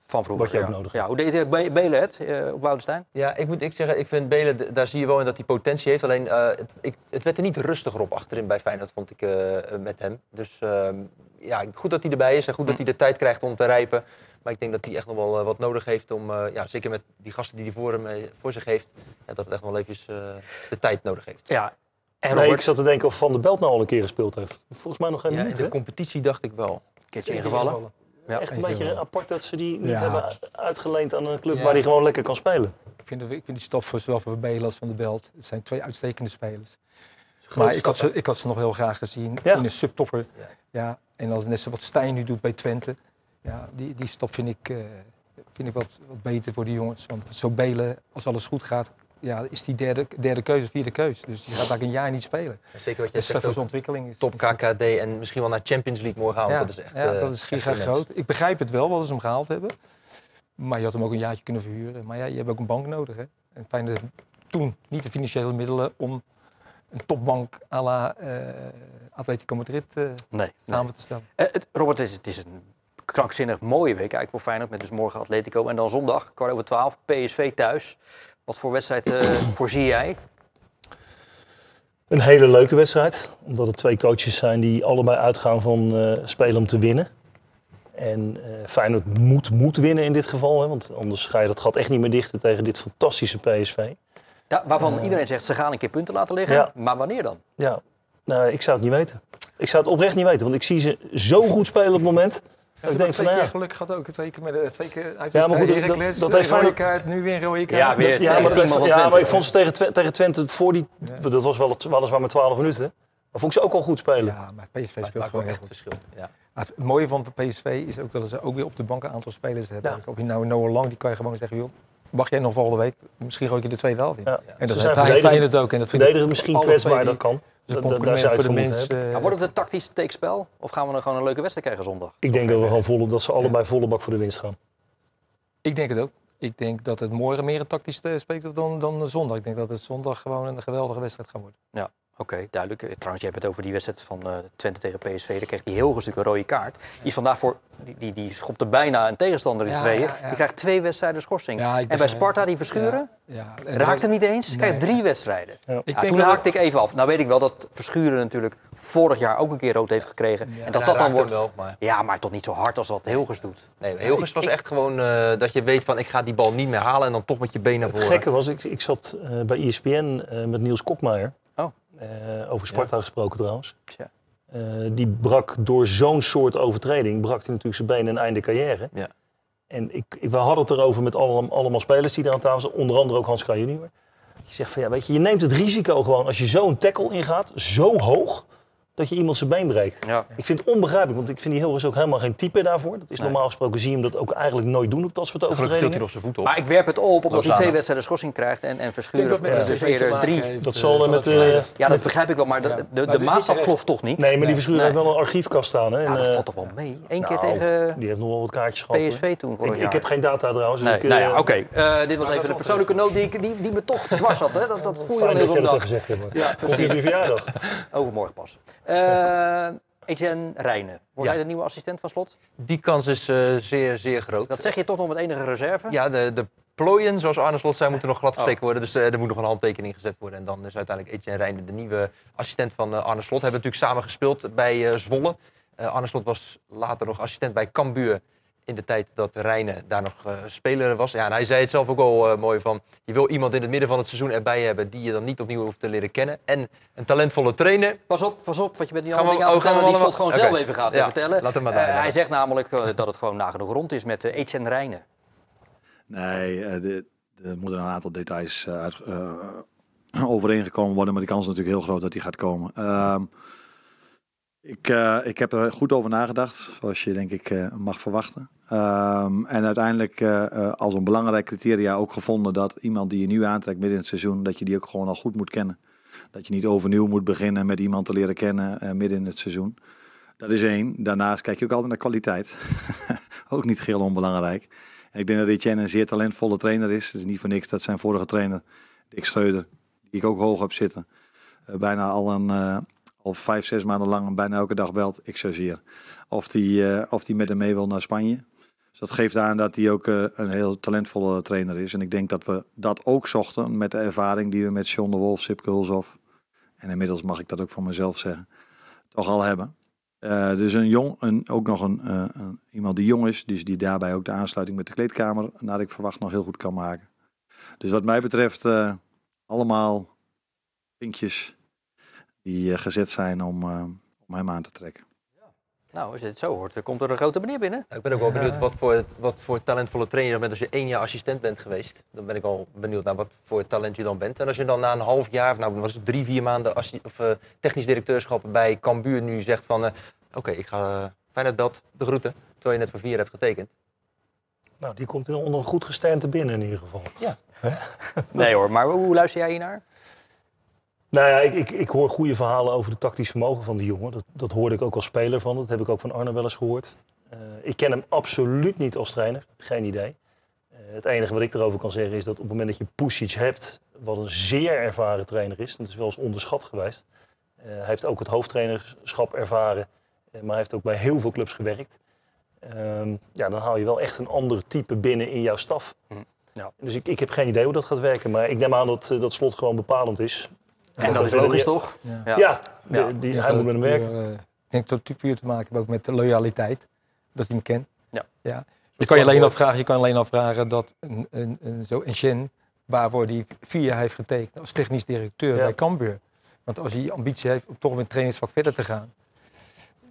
Van vroeger. Wat je ook ja. nodig Ja, hebt. hoe deed Be- Belen het eh, op Woudenstein? Ja, ik moet ik zeggen, ik vind Belen, daar zie je wel in dat hij potentie heeft. Alleen, eh, het, ik, het werd er niet rustiger op achterin bij Feyenoord, vond ik, eh, met hem. Dus ehm, ja, goed dat hij erbij is en goed dat hij de tijd krijgt om te rijpen. Maar ik denk dat hij echt nog wel wat nodig heeft om, eh, ja, zeker met die gasten die hij voor, hem, voor zich heeft, ja, dat het echt wel even eh, de tijd nodig heeft. Ja. En Nee, ik zat te denken of Van der Belt nou al een keer gespeeld heeft. Volgens mij nog geen Ja, in de hè? competitie dacht ik wel. keertje ingevallen. Ja. Echt een beetje apart dat ze die niet Ja. hebben uitgeleend aan een club Ja. waar hij gewoon lekker kan spelen. Ik vind, ik vind die stap voor zowel voor Belen als Van de Belt. Het zijn twee uitstekende spelers. Maar ik had, ze, ik had ze nog heel graag gezien Ja. in een subtopper. Ja. Ja. en als net zo wat Stijn nu doet bij Twente. Ja, die, die stap vind ik, eh, vind ik wat, wat beter voor die jongens. Want zo Belen, als alles goed gaat, ja, is die derde, derde keuze, vierde keuze. Dus die gaat eigenlijk een jaar niet spelen. Zeker wat Dat is zegt, ontwikkeling. Is, top KKD en misschien wel naar Champions League morgenavond. Ja, dat is echt ja, eh, dat is giga groot. Ik begrijp het wel, wat ze hem gehaald hebben. Maar je had hem ook een jaartje kunnen verhuren. Maar ja, je hebt ook een bank nodig. Hè? En Feyenoord had toen niet de financiële middelen om een topbank à la eh, Atletico Madrid eh, Nee. nee. samen te stellen. Het, Robert, het is, het is een krankzinnig mooie week eigenlijk voor Feyenoord. Met dus morgen Atletico. En dan zondag, kwart over twaalf, PSV thuis. Wat voor wedstrijd eh, [clears throat] voorzie jij? Een hele leuke wedstrijd. Omdat het twee coaches zijn die allebei uitgaan van eh, spelen om te winnen. En eh Feyenoord moet, moet winnen in dit geval. Hè, want anders ga je dat gat echt niet meer dichten tegen dit fantastische PSV. Ja, waarvan iedereen zegt ze gaan een keer punten laten liggen. Ja. Maar wanneer dan? Ja, nou, ik zou het niet weten. Ik zou het oprecht niet weten. Want ik zie ze zo goed spelen op het moment. Ja, ik ze denk twee keer geluk gehad ook. Twee keer met de twee keer uit Ja, maar goed, dat- Heracles, dat eh, heeft rode Feyenoord- kaart, nu weer een rode kaart. Ja, weer Ja, maar, het team dat, van ja, Twente. maar ik vond ze tegen, tegen Twente voor die... Dat was wel, weliswaar maar 12 minuten. Maar vond ik ze ook al goed spelen. Ja, maar PSV Maar speelt het gewoon echt een verschil. Ja. Maar Het mooie van PSV is ook dat ze ook weer op de bank een aantal spelers hebben. Ja. Ook nou Noah Lang, die kan je gewoon zeggen, joh, wacht jij nog volgende week? Misschien gooi je de tweede wel weer. Ja. En Ze dat zijn zijn Feyenoord ook. En dat vind ik Verdedigen misschien kwetsbaar, dat kan. Dus Dat- voor de mensen. Maar wordt het een tactisch steekspel? Of gaan we dan gewoon een leuke wedstrijd krijgen zondag? Ik denk dat, we gewoon volle, dat ze allebei volle bak voor de winst gaan. Ik denk het ook. Ik denk dat het morgen meer een tactisch eh, spreekt dan, dan zondag. Ik denk dat het zondag gewoon een geweldige wedstrijd gaat worden. Oké, duidelijk. Eh, Trouwens, je hebt het over die wedstrijd van eh, Twente tegen PSV. Daar kreeg hij heel stuk een rode kaart. Die is vandaag voor, die, die, die schopte bijna een tegenstander in Ja, tweeën. ja, ja. Die krijgt twee wedstrijden schorsing. En bij Sparta, die Verschuren, raakt hem niet eens. Nee. Krijgt drie wedstrijden. Ik toen denk dat haakte ik even af. Nou weet ik wel dat Verschuren natuurlijk vorig jaar ook een keer rood heeft gekregen. en dat Ja, dat dan wordt... wel, maar Ja, maar toch niet zo hard als wat Hilgers doet. nee, Hilgers was ik- echt gewoon eh, dat je weet van ik ga die bal niet meer halen en dan toch met je been naar Het gekke was, ik, ik zat eh, bij ESPN eh, met Niels Kokmeijer. Eh, over Sparta gesproken trouwens. Tja. Eh, die brak door zo'n soort overtreding, brak hij natuurlijk zijn been en einde carrière. Ja. En ik, ik, we hadden het erover met allemaal, allemaal spelers die daar aan tafel zaten, onder andere ook Hans Kraaij junior. Je zegt van ja, weet je, je neemt het risico gewoon als je zo'n tackle ingaat, zo hoog, dat je iemand zijn been breekt. Ja. Ik vind het onbegrijpelijk, want ik vind die Hilgers ook helemaal geen type daarvoor. Dat is Nee. normaal gesproken zie je hem dat ook eigenlijk nooit doen op dat soort hij overtredingen. nog zijn voet op. Maar ik werp het op omdat hij twee wedstrijden schorsing krijgt. En, en Verschuren dat met dus de eerder drie. heeft, Dat eh, zal er met, eh. Ja, dat begrijp ik wel. Maar de, Ja. de, de, maatstaf klopt toch niet? Nee, maar die. Verschuren Nee. heeft wel een archiefkast staan. Hè? Ja, dat eh, valt toch wel mee? Eén keer nou, tegen Die heeft nog wel wat kaartjes gehad. PSV toen vorig Ik, jaar. ik heb geen data trouwens. Dus Nee, ik, nou ja, oké. Eh, dit was dat even een persoonlijke noot die, ik- die, die me toch dwars had. Hè? Dat, dat voel je even je op dat de even dag. gezegd hebt. Ja, Komt uw verjaardag? Overmorgen pas. Eh Etienne Rijnen. Wordt hij de nieuwe assistent van Slot? Die kans is eh, zeer, zeer groot. Dat zeg je toch nog met enige reserve? Ja, de, de plooien, zoals Arne Slot zei, moeten nog glad Oh. versteken worden. Dus eh, er moet nog een handtekening gezet worden. En dan is uiteindelijk Etienne Reijnen de nieuwe assistent van Arne Slot. Hebben natuurlijk samen gespeeld bij Zwolle. Arne Slot was later nog assistent bij Cambuur. In de tijd dat Reijnen daar nog eh, speler was. Ja, en hij zei het zelf ook al eh, mooi van... je wil iemand in het midden van het seizoen erbij hebben... die je dan niet opnieuw hoeft te leren kennen. En een talentvolle trainer. Pas op, pas op, want je bent nu Gaan al we- dingen aan het vertellen die Slot allemaal- gewoon zelf Oké. even gaat Ja, vertellen. laat hem maar Eh, daar, ja. hij zegt namelijk eh, dat het gewoon nagenoeg rond is met eh, Etienne Rijnen. Nee, eh, de- er moeten een aantal details eh, uit, eh, [clears throat] overeengekomen worden. Maar de kans is natuurlijk heel groot dat die gaat komen. Ehm, Ik, eh, ik heb er goed over nagedacht, zoals je denk ik eh, mag verwachten. Ehm, en uiteindelijk eh, eh, als een belangrijk criteria ook gevonden dat iemand die je nu aantrekt midden in het seizoen, dat je die ook gewoon al goed moet kennen. Dat je niet overnieuw moet beginnen met iemand te leren kennen eh, midden in het seizoen. Dat is één. Daarnaast kijk je ook altijd naar kwaliteit. [laughs] ook niet geheel onbelangrijk. Ik denk dat Etienne een zeer talentvolle trainer is. Het is niet voor niks dat zijn vorige trainer, Dick Schreuder, die ik ook hoog heb zitten, bijna al een, al vijf, zes maanden lang bijna elke dag belt. Ik zozeer. Of die, of die met hem mee wil naar Spanje. Dus dat geeft aan dat hij ook eh, een heel talentvolle trainer is. En ik denk dat we dat ook zochten met de ervaring die we met John de Wolf, Sipke Hulshoff. En inmiddels mag ik dat ook van mezelf zeggen. Toch al hebben. Eh, dus een jong, een, ook nog een, eh, een- iemand die jong is. Dus die daarbij ook de aansluiting met de kleedkamer, naar ik verwacht, nog heel goed kan maken. Dus wat mij betreft allemaal vinkjes die gezet zijn om, om hem aan te trekken. Nou, als je het zo hoort, dan komt er een grote meneer binnen. Nou, ik ben ook wel benieuwd wat voor, wat voor talentvolle trainer je bent als je één jaar assistent bent geweest. Dan ben ik al benieuwd naar wat voor talent je dan bent. En als je dan na een half jaar, of nou was het drie, vier maanden assi- of, eh, technisch directeurschap bij Cambuur nu zegt van... eh, Oké, ik ga uh, Feyenoord belt de groeten, terwijl je net voor vier hebt getekend. Nou, die komt in- onder een goed gesternte binnen in ieder geval. Nee hoor, maar hoe luister jij hier naar? Nou ja, ik, ik, ik hoor goede verhalen over het tactisch vermogen van die jongen. Dat, dat hoorde ik ook als speler van. Dat heb ik ook van Arne wel eens gehoord. Eh, ik ken hem absoluut niet als trainer. Geen idee. Eh, het enige wat ik erover kan zeggen is dat op het moment dat je Pusic hebt, wat een zeer ervaren trainer is, dat is wel eens onderschat geweest. Eh, hij heeft ook het hoofdtrainerschap ervaren, maar hij heeft ook bij heel veel clubs gewerkt. Ehm, ja, dan haal je wel echt een ander type binnen in jouw staf. Hm, ja. Dus ik, ik heb geen idee hoe dat gaat werken, maar ik neem aan dat, dat slot gewoon bepalend is. En dat is logisch toch? Ja. Ja. Ja, de- Ja. die, Ik denk hij dat moet met hem het werken. puur, eh, ik denk dat het puur te maken heeft ook met de loyaliteit. Dat hij hem kent. Ja. ja. Je kan je alleen afvragen, je kan alleen afvragen dat een, een, een, zo een Shen, waarvoor hij vier jaar heeft getekend als technisch directeur Ja. bij Cambuur. Want als hij ambitie heeft om toch met trainingsvak verder te gaan.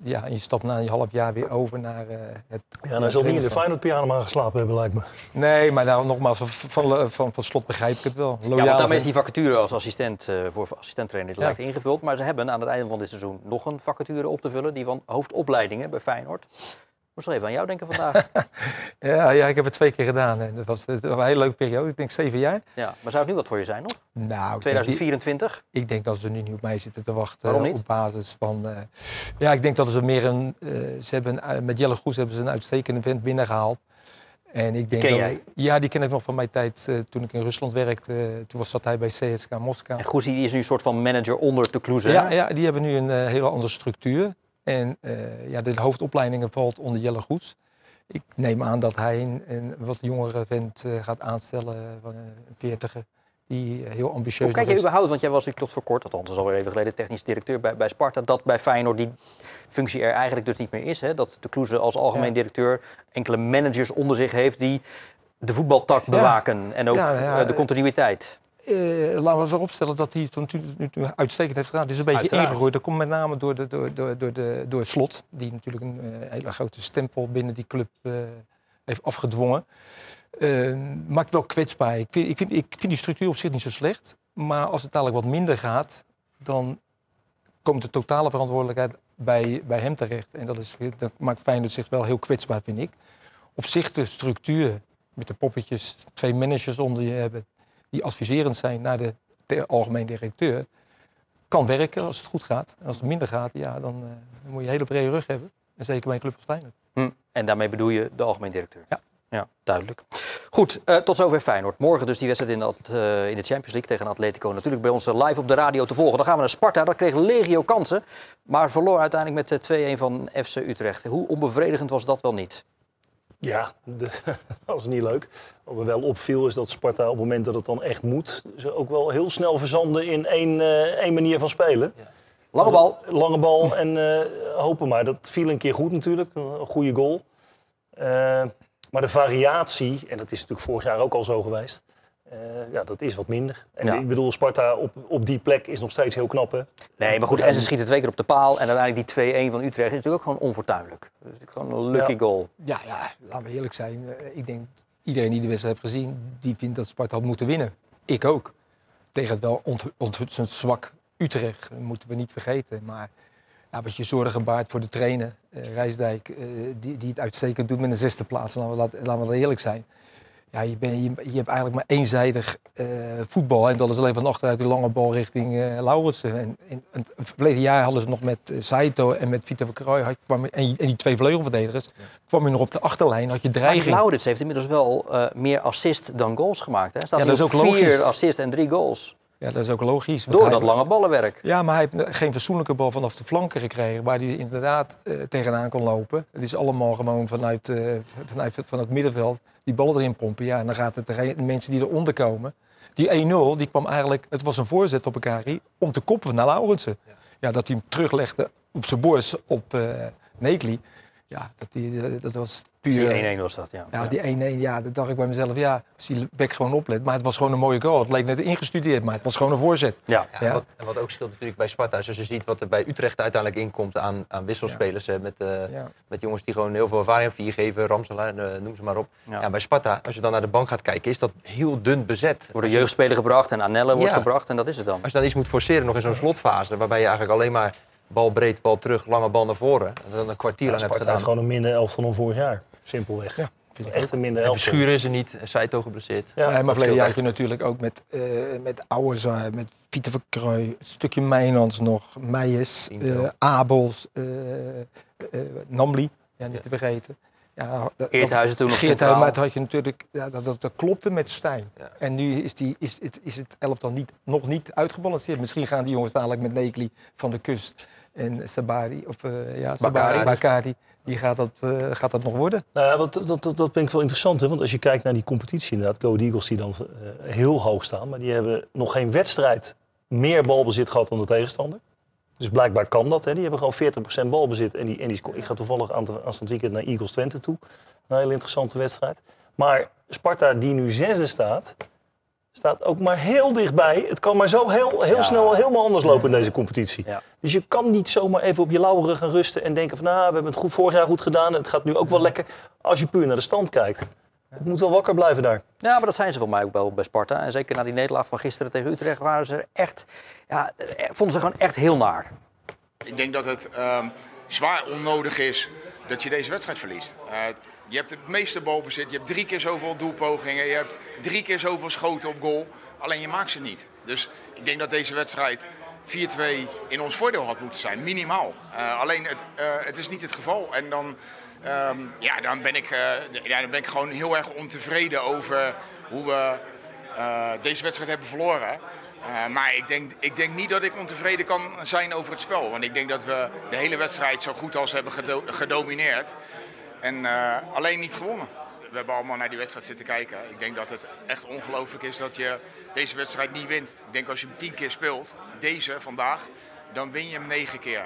Ja, en je stapt na een half jaar weer over naar eh, het Ja, hij zal niet in de. Feyenoord piano geslapen hebben, lijkt me. Nee, maar daarom nogmaals, van, van, van, van slot begrijp ik het wel. Ja, want daarmee is die vacature als assistent eh, voor assistenttrainer Ja. lijkt ingevuld. Maar ze hebben aan het einde van dit seizoen nog een vacature op te vullen. Die van hoofdopleidingen bij Feyenoord. Moest wel even aan jou denken vandaag. [laughs] Ja, ja, ik heb het twee keer gedaan. Dat was, een hele leuke periode. Ik denk zeven jaar. ja, maar zou het nu wat voor je zijn nog? Nou, ik denk die- 2024? Ik denk dat ze nu niet op mij zitten te wachten. Waarom niet? Op basis van. eh, ja, ik denk dat ze meer een. eh, ze hebben, eh, met Jelle Goes hebben ze een uitstekende vent binnengehaald. En ik denk ken dat- jij? Ja, die ken ik nog van mijn tijd toen ik in Rusland werkte. Toen was, zat hij bij CSK Moskou. En Goezie die is nu een soort van manager onder de Kloeze. Ja, ja, die hebben nu een hele andere structuur. En eh, ja, de hoofdopleidingen valt onder Jelle Goes. Ik neem aan dat hij een, een wat jongere vent eh, gaat aanstellen, van een veertiger, die heel ambitieus Hoe kijk je is. überhaupt, want jij was natuurlijk tot voor kort, althans dat is alweer even geleden, technisch directeur bij, bij Sparta, dat bij Feyenoord die functie er eigenlijk dus niet meer is. Hè? Dat de Kloeze als algemeen Ja. directeur enkele managers onder zich heeft die de voetbaltak Ja. bewaken en ook Ja, ja, eh, de continuïteit. Eh, laten we voorop stellen dat hij het natuurlijk nu, nu uitstekend heeft gedaan. Het is een beetje Uiteraard. ingegroeid. Dat komt met name door, de, door, door, door, de, door Slot, die natuurlijk een eh, hele grote stempel binnen die club eh, heeft afgedwongen. Eh, maakt wel kwetsbaar. Ik vind, ik, vind, ik vind die structuur op zich niet zo slecht. Maar als het dadelijk wat minder gaat, dan komt de totale verantwoordelijkheid bij, bij hem terecht. En dat, is, dat maakt Feyenoord zich wel heel kwetsbaar, vind ik. Op zich de structuur, met de poppetjes, twee managers onder je hebben die adviserend zijn naar de algemeen directeur, kan werken als het goed gaat. En als het minder gaat, ja, dan, eh, dan moet je een hele brede rug hebben. En zeker bij een club als Feyenoord. Hm. En daarmee bedoel je de algemeen directeur? Ja. Ja, duidelijk. Goed, eh, tot zover Feyenoord. Morgen dus die wedstrijd in, de, eh, in de Champions League tegen Atletico. Natuurlijk bij ons live op de radio te volgen. Dan gaan we naar Sparta. Dat kreeg legio kansen. Maar verloor uiteindelijk met eh, 2-1 van FC Utrecht. Hoe onbevredigend was dat wel niet? Ja, de, [laughs] dat is niet leuk. Wat me wel opviel is dat Sparta op het moment dat het dan echt moet... ze ook wel heel snel verzanden in één, eh, één manier van spelen. Lange bal. Lange bal en eh, hopen maar. Dat viel een keer goed natuurlijk. Een goede goal. Eh, maar de variatie, en dat is natuurlijk vorig jaar ook al zo geweest... eh, ja, dat is wat minder. En Ja. ik bedoel, Sparta op, op die plek is nog steeds heel knap, hè? Nee, maar goed, en ze schieten twee keer op de paal. En uiteindelijk die 2-1 van Utrecht is natuurlijk ook gewoon onfortuinlijk. Dat is natuurlijk gewoon een lucky Ja. goal. Ja, ja, laten we eerlijk zijn. Eh, Ik denk iedereen die de wedstrijd heeft gezien, die vindt dat Sparta had moeten winnen. Ik ook. Tegen het wel ont- onthutsend zwak Utrecht, eh, moeten we niet vergeten. Maar ja, wat je zorgen baart voor de trainer, eh, Rijsdijk, die, die het uitstekend doet met een zesde plaats. Laten we, laten, laten we eerlijk zijn. Ja, je, ben, je, je hebt eigenlijk maar eenzijdig eh, voetbal. En dat is alleen van achteruit die lange bal richting Lauritsen. En in, in het verleden jaar hadden ze nog met eh, Saito en met Vita van En, en die twee vleugelverdedigers, kwam je nog op de achterlijn, had je Maar dreiging. Laurits heeft inmiddels wel meer assist dan goals gemaakt. Hè? Staat Ja, dat is ook vier logisch. assists en drie goals. Ja, dat is ook logisch. Door dat lange ballenwerk. Ja, maar hij heeft geen fatsoenlijke bal vanaf de flanken gekregen... waar hij inderdaad eh, tegenaan kon lopen. Het is allemaal gewoon vanuit, eh, vanuit, van het middenveld die bal erin pompen. Ja, en dan gaat het de mensen die eronder komen... Die 1-0, die kwam eigenlijk... Het was een voorzet van Bakari om te koppen naar Laurensen. Ja. dat hij hem teruglegde op zijn borst op eh Nekli. Ja, dat, die, dat was puur... 4-1-1 was dat, ja. Ja, die 1-1, ja, dat dacht ik bij mezelf. Ja, als die bek gewoon oplet. Maar het was gewoon een mooie goal. Het leek net ingestudeerd, maar het was gewoon een voorzet. Ja. Ja, Ja. En, wat, en wat ook scheelt natuurlijk bij Sparta, als je ziet wat er bij Utrecht uiteindelijk inkomt aan, aan wisselspelers. Hè, met, eh, Ja. met jongens die gewoon heel veel ervaring hebben, viergeven, Ramselaar, eh, noem ze maar op. Ja. Ja. bij Sparta, als je dan naar de bank gaat kijken, is dat heel dun bezet. Er worden jeugdspelen gebracht en Anelle wordt Ja. gebracht en dat is het dan. Als je dan iets moet forceren, nog in zo'n slotfase, waarbij je eigenlijk alleen maar bal breed, bal terug, lange bal naar voren, en dan een kwartier Ja, lang hebt Sparta gedaan. heeft gewoon een minder elftal dan vorig jaar. Simpelweg. Ja, vind ik Echt een minder En elftal. Verschuren is er niet, Saito geblesseerd. Ja, Ja, maar verleden jaar had je natuurlijk ook met, eh met Ouweza, met Pieter van Krooi, een stukje Mijnans nog, Meijers, eh, Abels, eh eh, Namli, ja, niet Ja. te vergeten. Ja, dat- Eerthuizen toen nog maar het had je natuurlijk, ja, dat, dat, dat klopte met Stijn. Ja. En nu is, die, is, het, is het elftal niet, nog niet uitgebalanceerd. Misschien gaan die jongens dadelijk met Nekli van de kust en Sabari, of eh ja, Sabari, Bakari. Bakari, die gaat dat, eh, gaat dat nog worden. Nou ja, dat, dat, dat, dat vind ik wel interessant. Hè? Want als je kijkt naar die competitie inderdaad. Go Eagles die dan eh, heel hoog staan. Maar die hebben nog geen wedstrijd meer balbezit gehad dan de tegenstander. Dus blijkbaar kan dat. Hè? Die hebben gewoon 40% balbezit. En, die, en die, ik ga toevallig aan aanstaand weekend naar Eagles Twente toe. Een hele interessante wedstrijd. Maar Sparta die nu zesde staat... staat ook maar heel dichtbij. Het kan maar zo heel, heel Ja. snel helemaal anders lopen in deze competitie. Ja. Dus je kan niet zomaar even op je lauweren gaan rusten en denken van nou, we hebben het goed, vorig jaar goed gedaan. Het gaat nu ook wel lekker als je puur naar de stand kijkt. Het moet wel wakker blijven daar. Ja, maar dat zijn ze voor mij ook wel bij Sparta. En zeker na die nederlaag van gisteren tegen Utrecht waren ze er echt... Ja, eh, vonden ze gewoon echt heel naar. Ik denk dat het ehm, zwaar onnodig is dat je deze wedstrijd verliest. Eh, je hebt het meeste balbezit, je hebt drie keer zoveel doelpogingen, je hebt drie keer zoveel schoten op goal. Alleen je maakt ze niet. Dus ik denk dat deze wedstrijd 4-2 in ons voordeel had moeten zijn, minimaal. Eh, alleen het, eh, het is niet het geval. En dan, ehm, ja, dan, ben ik, eh, ja, dan ben ik gewoon heel erg ontevreden over hoe we eh, deze wedstrijd hebben verloren. Eh, maar ik denk, ik denk niet dat ik ontevreden kan zijn over het spel. Want ik denk dat we de hele wedstrijd zo goed als hebben gedo- gedomineerd. En alleen niet gewonnen. We hebben allemaal naar die wedstrijd zitten kijken. Ik denk dat het echt ongelooflijk is dat je deze wedstrijd niet wint. Ik denk als je hem tien keer speelt, deze vandaag, dan win je hem negen keer.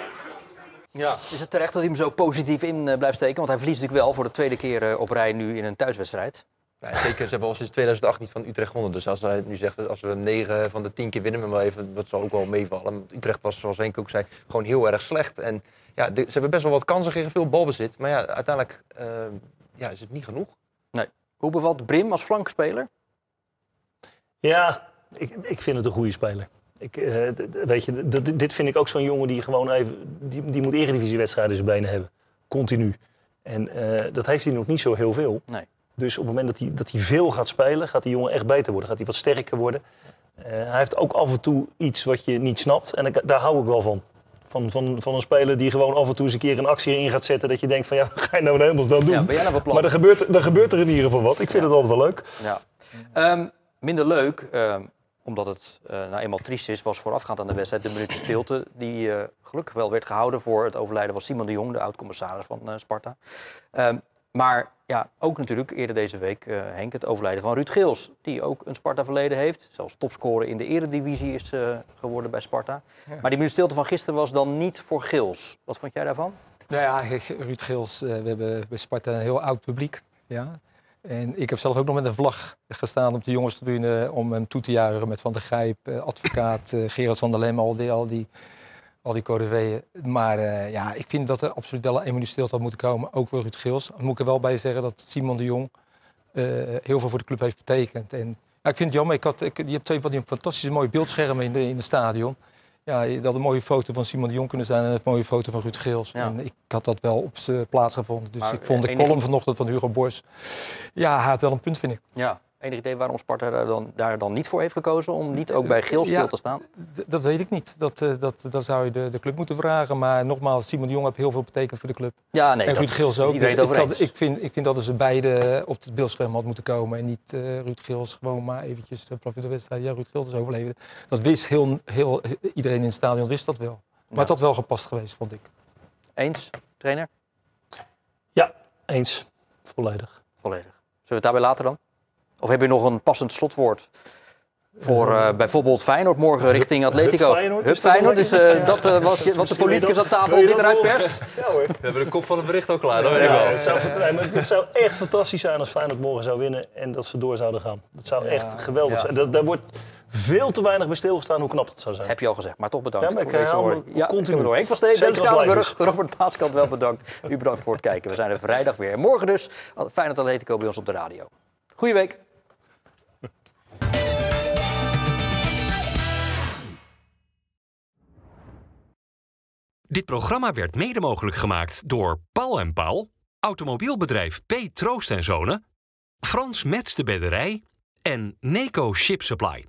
Ja. Is het terecht dat hij hem zo positief in eh, blijft steken? Want hij verliest natuurlijk wel voor de tweede keer eh, op rij nu in een thuiswedstrijd. Ja, zeker, ze hebben al sinds 2008 niet van Utrecht gewonnen. Dus als hij nu zegt, als we 9 van de 10 keer winnen, maar wel even, dat zal ook wel meevallen. Want Utrecht was, zoals Henk ook zei, gewoon heel erg slecht. En ja, de- ze hebben best wel wat kansen gekregen, veel balbezit. Maar ja, uiteindelijk eh, ja, is het niet genoeg. Hoe bevalt Brim als flankspeler? Ja, ik, ik vind het een goede speler. Ik, eh, weet je, dit vind ik ook zo'n jongen die gewoon even... Die, die moet eredivisiewedstrijden in zijn benen hebben. Continu. En eh, dat heeft hij nog niet zo heel veel. Nee. Dus op het moment dat hij, dat hij veel gaat spelen, gaat die jongen echt beter worden. Gaat hij wat sterker worden. Eh, hij heeft ook af en toe iets wat je niet snapt. En ik- daar hou ik wel van. Van, van. van een speler die gewoon af en toe eens een keer een actie in gaat zetten. Dat je denkt van ja, [laughs] wat ga je nou in hemelsnaam doen? Ja, ben jij nou van plan? maar er gebeurt, er gebeurt er in ieder geval wat. Ik vind het altijd wel leuk. Ja. Ehm, minder leuk, ehm, omdat het eh, nou eenmaal triest is, was voorafgaand aan de wedstrijd de minuut stilte. Die eh, gelukkig wel werd gehouden voor het overlijden van Simon de Jong, de oud-commissaris van eh, Sparta. Ehm, maar ja, ook natuurlijk eerder deze week, Henk, het overlijden van Ruud Geels. Die ook een Sparta-verleden heeft. Zelfs topscorer in de eredivisie is geworden bij Sparta. Maar die minuut stilte van gisteren was dan niet voor Geels. Wat vond jij daarvan? Nou ja, Ruud Geels, we hebben bij Sparta een heel oud publiek. Ja. En ik heb zelf ook nog met een vlag gestaan op de jongenstribune om hem toe te juichen met Van der Grijp, eh, advocaat eh, Gerard van der Lem, al die, al die, al die. Maar eh, ja, ik vind dat er absoluut wel een minuut stilte had moeten komen, ook voor Ruud Geels. Dan moet ik er wel bij zeggen dat Simon de Jong heel veel voor de club heeft betekend. En ja, ik vind het jammer, ik had, je hebt twee van die fantastische mooie beeldschermen in de, in het stadion. Ja, dat had een mooie foto van Simon de Jong kunnen zijn en een mooie foto van Ruud Geels. Ja. En ik had dat wel op zijn plaats gevonden. Dus Maar, ik vond de enige- column vanochtend van Hugo Borst, ja, hij had wel een punt, vind ik. Ja. Enig idee waarom Sparta daar dan, daar dan niet voor heeft gekozen om niet ook bij Geel stil Ja. te staan? Dat weet ik niet. Dat, eh, dat, dat zou je de, de club moeten vragen. Maar nogmaals, Simon de Jong heeft heel veel betekend voor de club. Ja, nee, en dat Ruud Geels ook. Iedereen Dus ik, had- ik, vind, ik vind dat ze beide op het beeldscherm had moeten komen. En niet eh, Ruud Geels gewoon maar eventjes uh, vlak voor de wedstrijd. Ja, Ruud Geels is overleden. Dat wist heel, heel, iedereen in het stadion wist dat wel. Maar het had wel gepast geweest, vond ik. Eens, trainer? Ja, eens. Volledig. Volledig. Zullen we het daarbij laten dan? Of heb je nog een passend slotwoord? Voor eh, bijvoorbeeld Feyenoord morgen richting Atletico. Hup Feyenoord, Hup is dat Feyenoord een is eh, dat eh, wat, je- wat de politicus aan tafel dit dat eruit perst. Ja hoor. We hebben de kop van het bericht al klaar, dat weet ik wel. het, zou, maar het zou echt fantastisch zijn als Feyenoord morgen zou winnen en dat ze door zouden gaan. Dat zou echt geweldig ja. zijn. Dat, daar wordt veel te weinig bij stilgestaan hoe knap het zou zijn. Heb je al gezegd, maar toch bedankt Ja, maar ik voor deze hoor. Ja, continu. ik was live Kalenburg, Robert Maaskant wel bedankt. U bedankt voor het kijken. We zijn er vrijdag weer. Morgen dus Feyenoord Atletico bij ons op de radio. Goeie week. Dit programma werd mede mogelijk gemaakt door Paul en Paul, automobielbedrijf P. Troost en Zonen, Frans Mets de Bedderij en Neco Ship Supply.